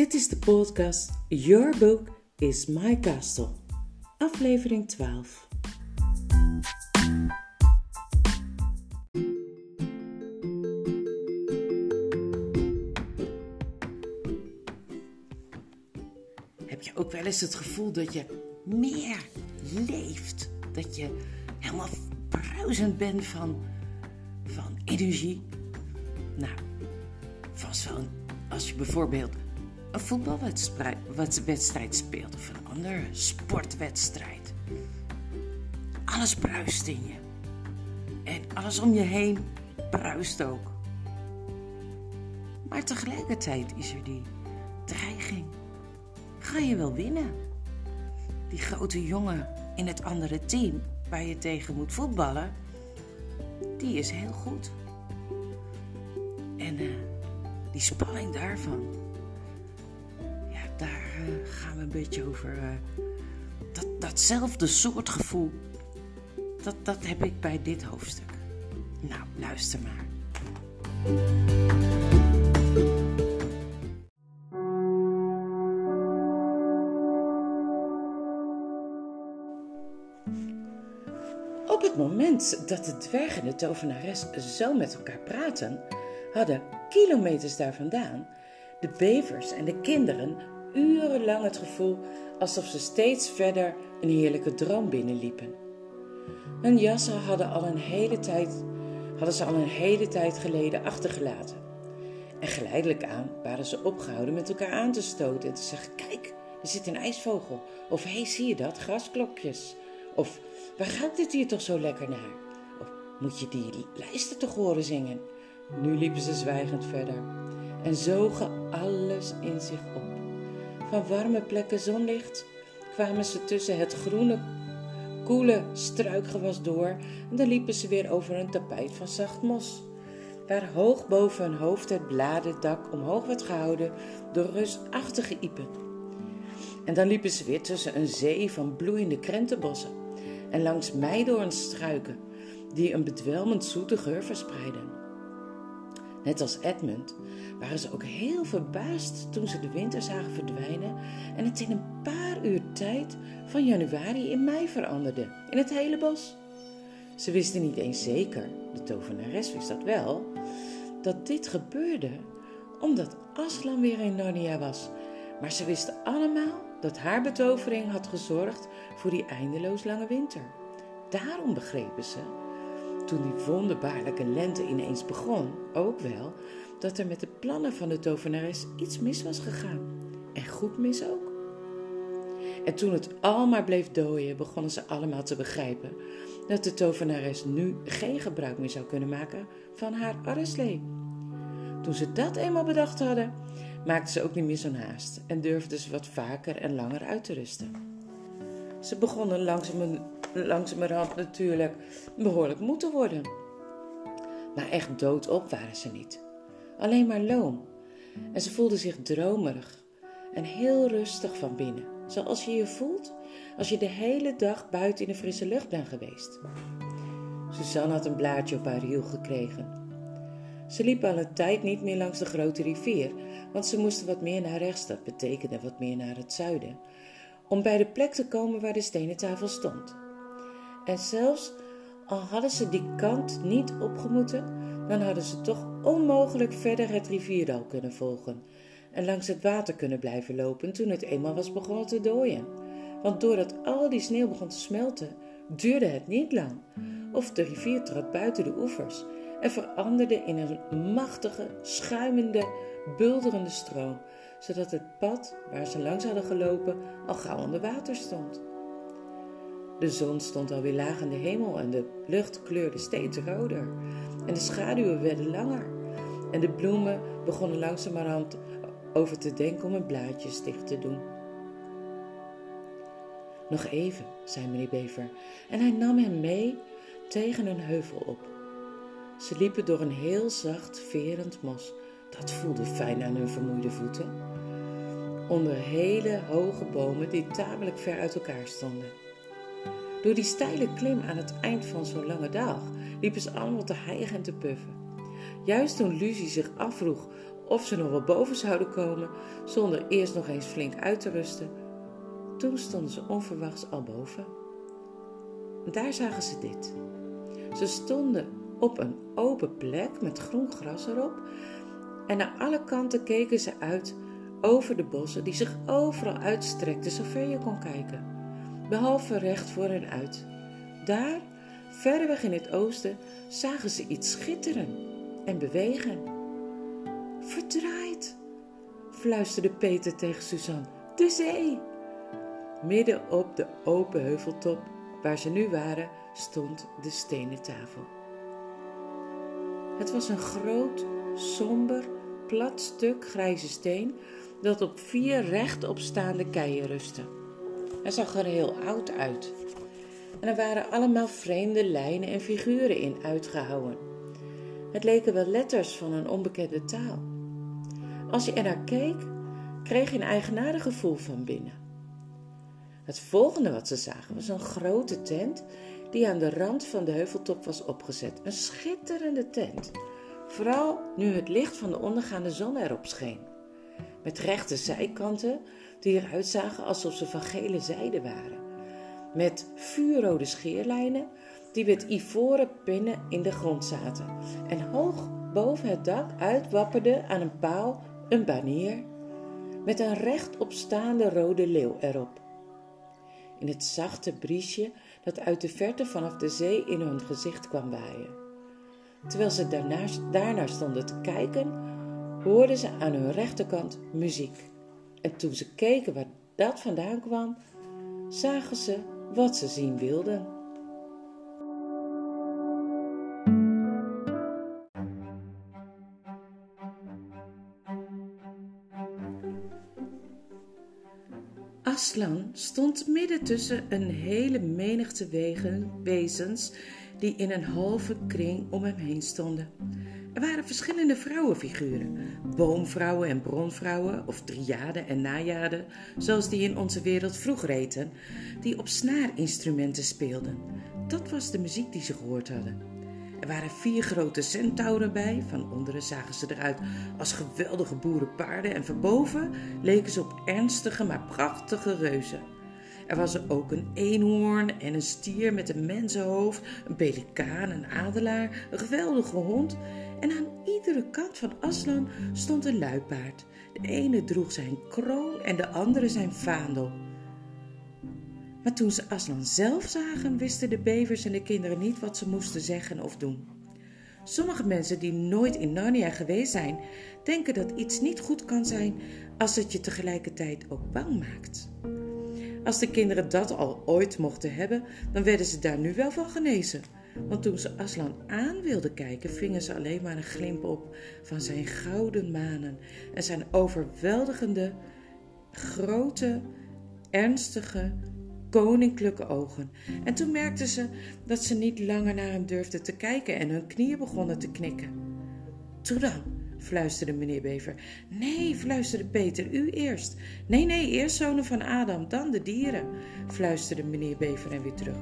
Dit is de podcast Your Book is My Castle, aflevering 12. Heb je ook wel eens het gevoel dat je meer leeft? Dat je helemaal bruisend bent van, van energie? Nou, vast wel als je bijvoorbeeld een voetbalwedstrijd speelt of een andere sportwedstrijd. Alles bruist in je. En alles om je heen bruist ook. Maar tegelijkertijd is er die dreiging. Ga je wel winnen? Die grote jongen in het andere team waar je tegen moet voetballen, die is heel goed. En uh, die spanning daarvan, een beetje over. Uh, dat, datzelfde soort gevoel, dat, dat heb ik bij dit hoofdstuk. Nou, luister maar. Op het moment dat de dwerg en de tovenares zo met elkaar praten, hadden kilometers daar vandaan de bevers en de kinderen urenlang het gevoel alsof ze steeds verder een heerlijke droom binnenliepen. Hun jassen hadden, al een hele tijd, hadden ze al een hele tijd geleden achtergelaten. En geleidelijk aan waren ze opgehouden met elkaar aan te stoten en te zeggen: Kijk, er zit een ijsvogel. Of hé, hey, zie je dat? Grasklokjes. Of waar ruikt het hier toch zo lekker naar? Of moet je die lijsten toch horen zingen? Nu liepen ze zwijgend verder en zogen alles in zich op. Van warme plekken zonlicht kwamen ze tussen het groene, koele struikgewas door en dan liepen ze weer over een tapijt van zacht mos. Waar hoog boven hun hoofd het bladendak omhoog werd gehouden door reusachtige iepen. En dan liepen ze weer tussen een zee van bloeiende krentenbossen en langs meidoornstruiken die een bedwelmend zoete geur verspreiden. Net als Edmund waren ze ook heel verbaasd toen ze de winter zagen verdwijnen en het in een paar uur tijd van januari in mei veranderde, in het hele bos. Ze wisten niet eens zeker, de tovenares wist dat wel, dat dit gebeurde omdat Aslan weer in Narnia was. Maar ze wisten allemaal dat haar betovering had gezorgd voor die eindeloos lange winter. Daarom begrepen ze toen die wonderbaarlijke lente ineens begon, ook wel dat er met de plannen van de tovenares iets mis was gegaan. En goed mis ook. En toen het allemaal bleef dooien, begonnen ze allemaal te begrijpen dat de tovenares nu geen gebruik meer zou kunnen maken van haar arreslee. Toen ze dat eenmaal bedacht hadden, maakten ze ook niet meer zo'n haast en durfden ze wat vaker en langer uit te rusten. Ze begonnen langzaam langzamerhand natuurlijk behoorlijk moe te worden. Maar echt doodop waren ze niet. Alleen maar loom. En ze voelden zich dromerig en heel rustig van binnen. Zoals je je voelt als je de hele dag buiten in de frisse lucht bent geweest. Suzanne had een blaadje op haar hiel gekregen. Ze liep al een tijd niet meer langs de grote rivier, want ze moesten wat meer naar rechts, dat betekende wat meer naar het zuiden, om bij de plek te komen waar de stenen tafel stond. En zelfs al hadden ze die kant niet opgemoeten, dan hadden ze toch onmogelijk verder het rivierdal kunnen volgen en langs het water kunnen blijven lopen toen het eenmaal was begonnen te dooien. Want doordat al die sneeuw begon te smelten, duurde het niet lang of de rivier trad buiten de oevers en veranderde in een machtige, schuimende, bulderende stroom, zodat het pad waar ze langs hadden gelopen al gauw onder water stond. De zon stond alweer laag in de hemel en de lucht kleurde steeds roder. En de schaduwen werden langer. En de bloemen begonnen langzamerhand over te denken om hun blaadjes dicht te doen. Nog even, zei meneer Bever, en hij nam hem mee tegen een heuvel op. Ze liepen door een heel zacht, verend mos. Dat voelde fijn aan hun vermoeide voeten. Onder hele hoge bomen die tamelijk ver uit elkaar stonden. Door die steile klim aan het eind van zo'n lange dag liepen ze allemaal te hijgen en te puffen. Juist toen Lucie zich afvroeg of ze nog wel boven zouden komen zonder eerst nog eens flink uit te rusten. Toen stonden ze onverwachts al boven. Daar zagen ze dit. Ze stonden op een open plek met groen gras erop en naar alle kanten keken ze uit over de bossen die zich overal uitstrekten zover je kon kijken, behalve recht voor hen uit. Daar, verreweg in het oosten, zagen ze iets schitteren en bewegen. Verdraaid, fluisterde Peter tegen Suzanne. De zee! Midden op de open heuveltop, waar ze nu waren, stond de stenen tafel. Het was een groot, somber, plat stuk grijze steen dat op vier rechtopstaande keien rustte. Hij zag er heel oud uit. En er waren allemaal vreemde lijnen en figuren in uitgehouwen. Het leken wel letters van een onbekende taal. Als je er naar keek, kreeg je een eigenaardig gevoel van binnen. Het volgende wat ze zagen was een grote tent die aan de rand van de heuveltop was opgezet. Een schitterende tent, vooral nu het licht van de ondergaande zon erop scheen. Met rechte zijkanten die eruit zagen alsof ze van gele zijde waren. Met vuurrode scheerlijnen die met ivoren pinnen in de grond zaten. En hoog boven het dak uitwapperde aan een paal een banier met een rechtopstaande rode leeuw erop. In het zachte briesje dat uit de verte vanaf de zee in hun gezicht kwam waaien. Terwijl ze daarnaar, daarnaar stonden te kijken, hoorden ze aan hun rechterkant muziek. En toen ze keken waar dat vandaan kwam, zagen ze wat ze zien wilden. Aslan stond midden tussen een hele menigte wegen, wezens die in een halve kring om hem heen stonden. Er waren verschillende vrouwenfiguren, boomvrouwen en bronvrouwen, of triaden en najaden, zoals die in onze wereld vroeger heten, die op snaarinstrumenten speelden. Dat was de muziek die ze gehoord hadden. Er waren vier grote centauren bij, van onderen zagen ze eruit als geweldige boerenpaarden en van boven leken ze op ernstige maar prachtige reuzen. Er was er ook een eenhoorn en een stier met een mensenhoofd, een pelikaan, een adelaar, een geweldige hond en aan iedere kant van Aslan stond een luipaard. De ene droeg zijn kroon en de andere zijn vaandel. Maar toen ze Aslan zelf zagen, wisten de bevers en de kinderen niet wat ze moesten zeggen of doen. Sommige mensen die nooit in Narnia geweest zijn, denken dat iets niet goed kan zijn als het je tegelijkertijd ook bang maakt. Als de kinderen dat al ooit mochten hebben, dan werden ze daar nu wel van genezen. Want toen ze Aslan aan wilden kijken, vingen ze alleen maar een glimp op van zijn gouden manen en zijn overweldigende, grote, ernstige, koninklijke ogen. En toen merkten ze dat ze niet langer naar hem durfden te kijken en hun knieën begonnen te knikken. Toen dan, fluisterde meneer Bever. Nee, fluisterde Peter, u eerst. Nee, nee, eerst zonen van Adam, dan de dieren, fluisterde meneer Bever en weer terug.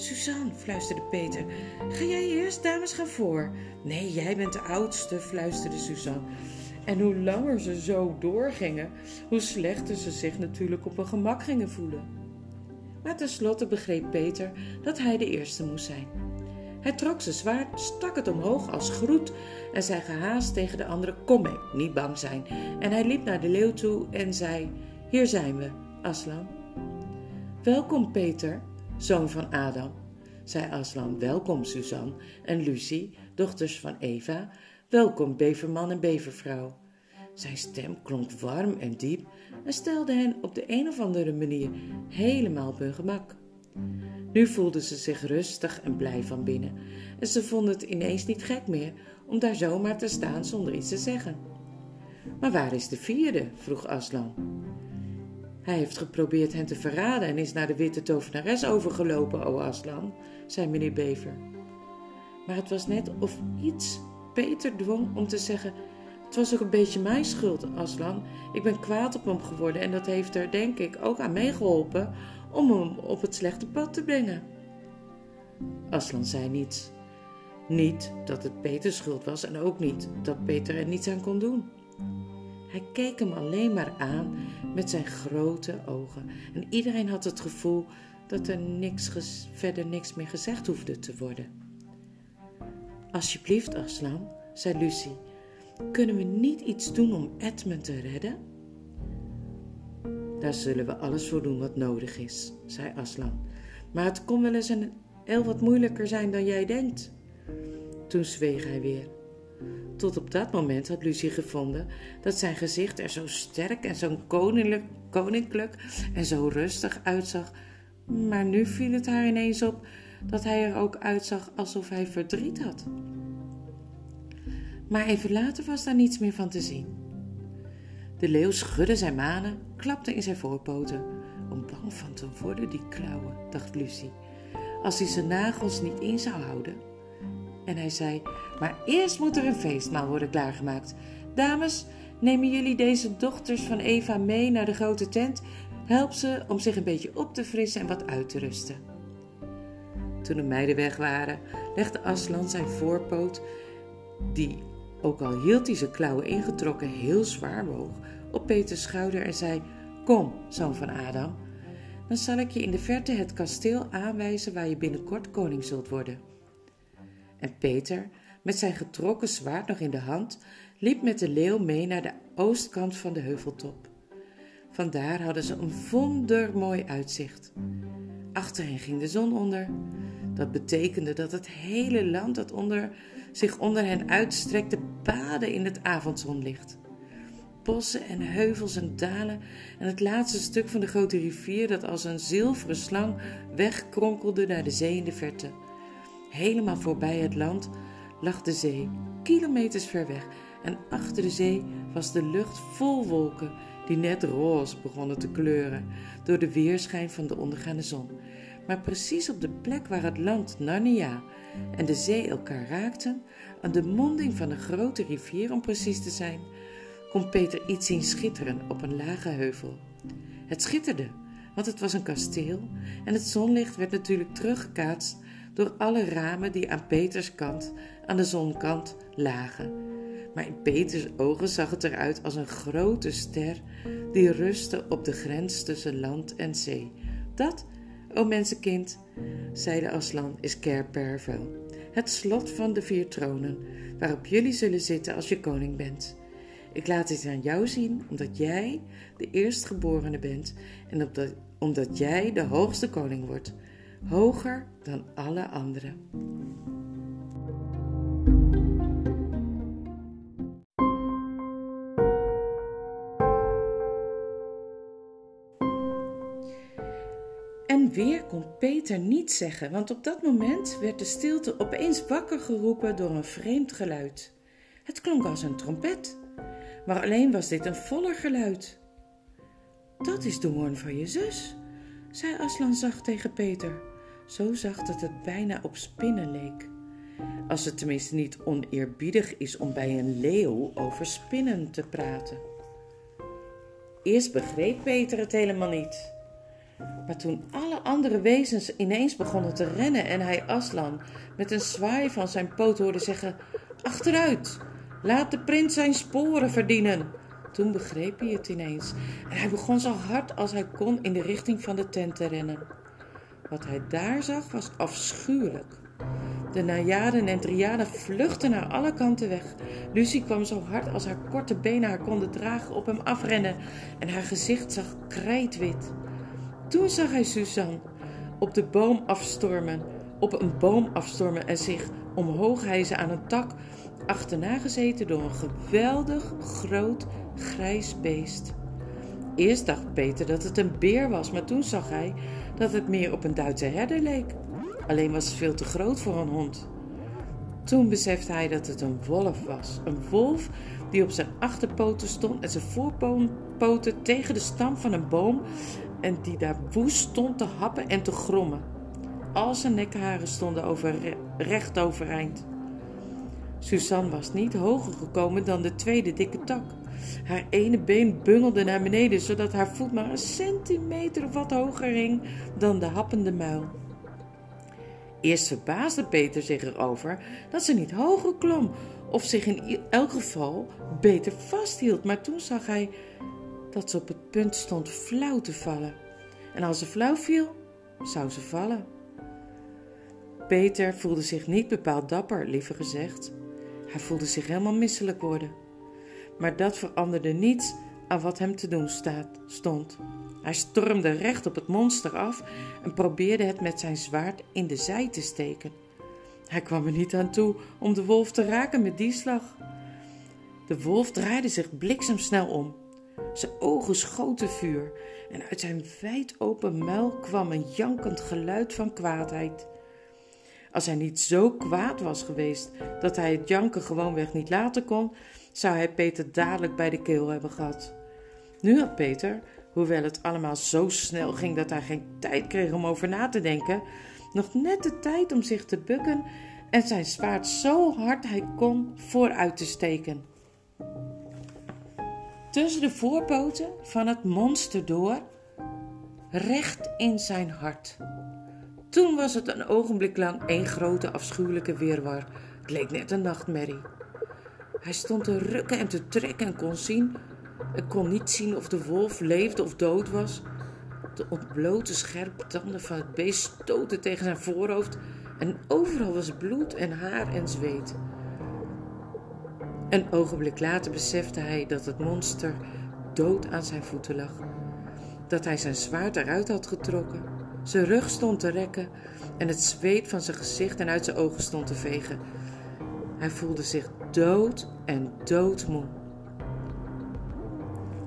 Suzanne, fluisterde Peter, ga jij eerst, dames gaan voor. Nee, jij bent de oudste, fluisterde Suzanne. En hoe langer ze zo doorgingen, hoe slechter ze zich natuurlijk op hun gemak gingen voelen. Maar tenslotte begreep Peter dat hij de eerste moest zijn. Hij trok zijn zwaard, stak het omhoog als groet en zei gehaast tegen de anderen: Kom mee, niet bang zijn. En hij liep naar de leeuw toe en zei: Hier zijn we, Aslan. Welkom, Peter, zoon van Adam, zei Aslan. Welkom, Suzanne en Lucie, dochters van Eva. Welkom, beverman en bevervrouw. Zijn stem klonk warm en diep en stelde hen op de een of andere manier helemaal op hun gemak. Nu voelden ze zich rustig en blij van binnen en ze vonden het ineens niet gek meer om daar zomaar te staan zonder iets te zeggen. Maar waar is de vierde? vroeg Aslan. Hij heeft geprobeerd hen te verraden en is naar de witte tovenares overgelopen, o Aslan, zei meneer Bever. Maar het was net of iets Peter dwong om te zeggen: Het was ook een beetje mijn schuld, Aslan. Ik ben kwaad op hem geworden en dat heeft er, denk ik, ook aan meegeholpen om hem op het slechte pad te brengen. Aslan zei niets. Niet dat het Peters schuld was en ook niet dat Peter er niets aan kon doen. Hij keek hem alleen maar aan met zijn grote ogen en iedereen had het gevoel dat er niks verder niks meer gezegd hoefde te worden. Alsjeblieft, Aslan, zei Lucie, kunnen we niet iets doen om Edmund te redden? Daar zullen we alles voor doen wat nodig is, zei Aslan. Maar het kon wel eens een heel wat moeilijker zijn dan jij denkt. Toen zweeg hij weer. Tot op dat moment had Lucie gevonden dat zijn gezicht er zo sterk en zo koninklijk, koninklijk en zo rustig uitzag. Maar nu viel het haar ineens op dat hij er ook uitzag alsof hij verdriet had. Maar even later was daar niets meer van te zien. De leeuw schudde zijn manen, klapte in zijn voorpoten. Om bang van te worden, die klauwen, dacht Lucie, als hij zijn nagels niet in zou houden. En hij zei: Maar eerst moet er een feestmaal worden klaargemaakt. Dames, nemen jullie deze dochters van Eva mee naar de grote tent? Help ze om zich een beetje op te frissen en wat uit te rusten. Toen de meiden weg waren, legde Aslan zijn voorpoot, die, ook al hield hij zijn klauwen ingetrokken, heel zwaar woog, op Peters schouder en zei: Kom, zoon van Adam, dan zal ik je in de verte het kasteel aanwijzen waar je binnenkort koning zult worden. En Peter, met zijn getrokken zwaard nog in de hand, liep met de leeuw mee naar de oostkant van de heuveltop. Vandaar hadden ze een wondermooi uitzicht. Achter hen ging de zon onder. Dat betekende dat het hele land dat onder, zich onder hen uitstrekte baden in het avondzonlicht. Bossen en heuvels en dalen en het laatste stuk van de grote rivier dat als een zilveren slang wegkronkelde naar de zee in de verte. Helemaal voorbij het land lag de zee, kilometers ver weg, en achter de zee was de lucht vol wolken die net roze begonnen te kleuren door de weerschijn van de ondergaande zon. Maar precies op de plek waar het land Narnia en de zee elkaar raakten, aan de monding van een grote rivier om precies te zijn, kon Peter iets zien schitteren op een lage heuvel. Het schitterde, want het was een kasteel en het zonlicht werd natuurlijk teruggekaatst door alle ramen die aan Peters kant, aan de zonkant, lagen. Maar in Peters ogen zag het eruit als een grote ster die rustte op de grens tussen land en zee. Dat, o mensenkind, zei de Aslan, is Kerpervel, het slot van de vier tronen, waarop jullie zullen zitten als je koning bent. Ik laat dit aan jou zien, omdat jij de eerstgeborene bent en omdat jij de hoogste koning wordt hoger dan alle anderen. En weer kon Peter niets zeggen, want op dat moment werd de stilte opeens wakker geroepen door een vreemd geluid. Het klonk als een trompet, maar alleen was dit een voller geluid. Dat is de hoorn van je zus, zei Aslan zacht tegen Peter zo zacht dat het bijna op spinnen leek. Als het tenminste niet oneerbiedig is om bij een leeuw over spinnen te praten. Eerst begreep Peter het helemaal niet. Maar toen alle andere wezens ineens begonnen te rennen en hij Aslan met een zwaai van zijn poot hoorde zeggen: Achteruit, laat de prins zijn sporen verdienen. Toen begreep hij het ineens en hij begon zo hard als hij kon in de richting van de tent te rennen. Wat hij daar zag was afschuwelijk. De najaden en triaden vluchtten naar alle kanten weg. Lucie kwam zo hard als haar korte benen haar konden dragen op hem afrennen en haar gezicht zag krijtwit. Toen zag hij Suzanne op de boom afstormen, op een boom afstormen en zich omhoog hijzen aan een tak, achterna gezeten door een geweldig groot grijs beest. Eerst dacht Peter dat het een beer was, maar toen zag hij dat het meer op een Duitse herder leek. Alleen was het veel te groot voor een hond. Toen besefte hij dat het een wolf was. Een wolf die op zijn achterpoten stond en zijn voorpoten tegen de stam van een boom en die daar woest stond te happen en te grommen. Al zijn nekharen stonden over, recht overeind. Suzanne was niet hoger gekomen dan de tweede dikke tak. Haar ene been bungelde naar beneden, zodat haar voet maar een centimeter of wat hoger hing dan de happende muil. Eerst verbaasde Peter zich erover dat ze niet hoger klom of zich in elk geval beter vasthield, maar toen zag hij dat ze op het punt stond flauw te vallen. En als ze flauw viel, zou ze vallen. Peter voelde zich niet bepaald dapper, liever gezegd. Hij voelde zich helemaal misselijk worden. Maar dat veranderde niets aan wat hem te doen staat, stond. Hij stormde recht op het monster af en probeerde het met zijn zwaard in de zij te steken. Hij kwam er niet aan toe om de wolf te raken met die slag. De wolf draaide zich bliksemsnel om. Zijn ogen schoten vuur en uit zijn wijd open muil kwam een jankend geluid van kwaadheid. Als hij niet zo kwaad was geweest dat hij het janken gewoonweg niet laten kon, zou hij Peter dadelijk bij de keel hebben gehad. Nu had Peter, hoewel het allemaal zo snel ging dat hij geen tijd kreeg om over na te denken, nog net de tijd om zich te bukken en zijn zwaard zo hard hij kon vooruit te steken. Tussen de voorpoten van het monster door, recht in zijn hart. Toen was het een ogenblik lang één grote afschuwelijke weerwar. Het leek net een nachtmerrie. Hij stond te rukken en te trekken en kon zien. Ik kon niet zien of de wolf leefde of dood was. De ontblote scherpe tanden van het beest stoten tegen zijn voorhoofd en overal was bloed en haar en zweet. Een ogenblik later besefte hij dat het monster dood aan zijn voeten lag. Dat hij zijn zwaard eruit had getrokken, zijn rug stond te rekken en het zweet van zijn gezicht en uit zijn ogen stond te vegen. Hij voelde zich dood en doodmoe.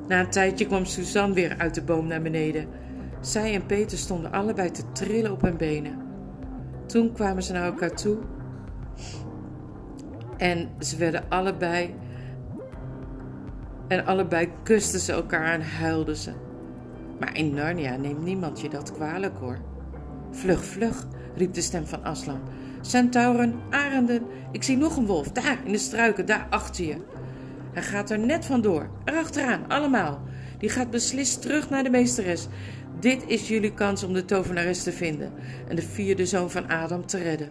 Na een tijdje kwam Suzanne weer uit de boom naar beneden. Zij en Peter stonden allebei te trillen op hun benen. Toen kwamen ze naar elkaar toe en ze werden allebei. En allebei kusten ze elkaar en huilden ze. Maar in Narnia neemt niemand je dat kwalijk hoor. Vlug, vlug, riep de stem van Aslan. Centauren, arenden, ik zie nog een wolf, daar in de struiken, daar achter je. Hij gaat er net vandoor, erachteraan, allemaal. Die gaat beslist terug naar de meesteres. Dit is jullie kans om de tovenares te vinden en de vierde zoon van Adam te redden.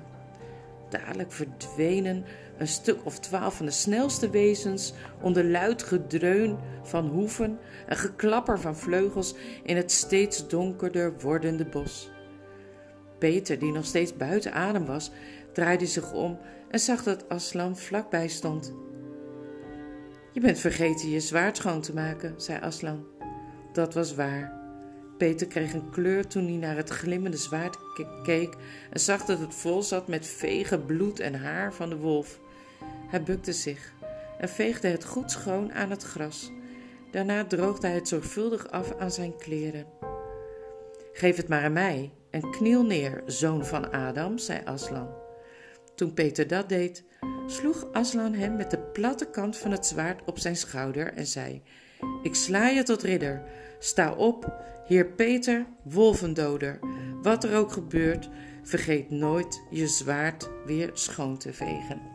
Dadelijk verdwenen een stuk of twaalf van de snelste wezens onder luid gedreun van hoeven en geklapper van vleugels in het steeds donkerder wordende bos. Peter, die nog steeds buiten adem was, draaide zich om en zag dat Aslan vlakbij stond. Je bent vergeten je zwaard schoon te maken, zei Aslan. Dat was waar. Peter kreeg een kleur toen hij naar het glimmende zwaard keek en zag dat het vol zat met vegen bloed en haar van de wolf. Hij bukte zich en veegde het goed schoon aan het gras. Daarna droogde hij het zorgvuldig af aan zijn kleren. Geef het maar aan mij en kniel neer, zoon van Adam, zei Aslan. Toen Peter dat deed, sloeg Aslan hem met de platte kant van het zwaard op zijn schouder en zei: Ik sla je tot ridder. Sta op, heer Peter, wolvendoder. Wat er ook gebeurt, vergeet nooit je zwaard weer schoon te vegen.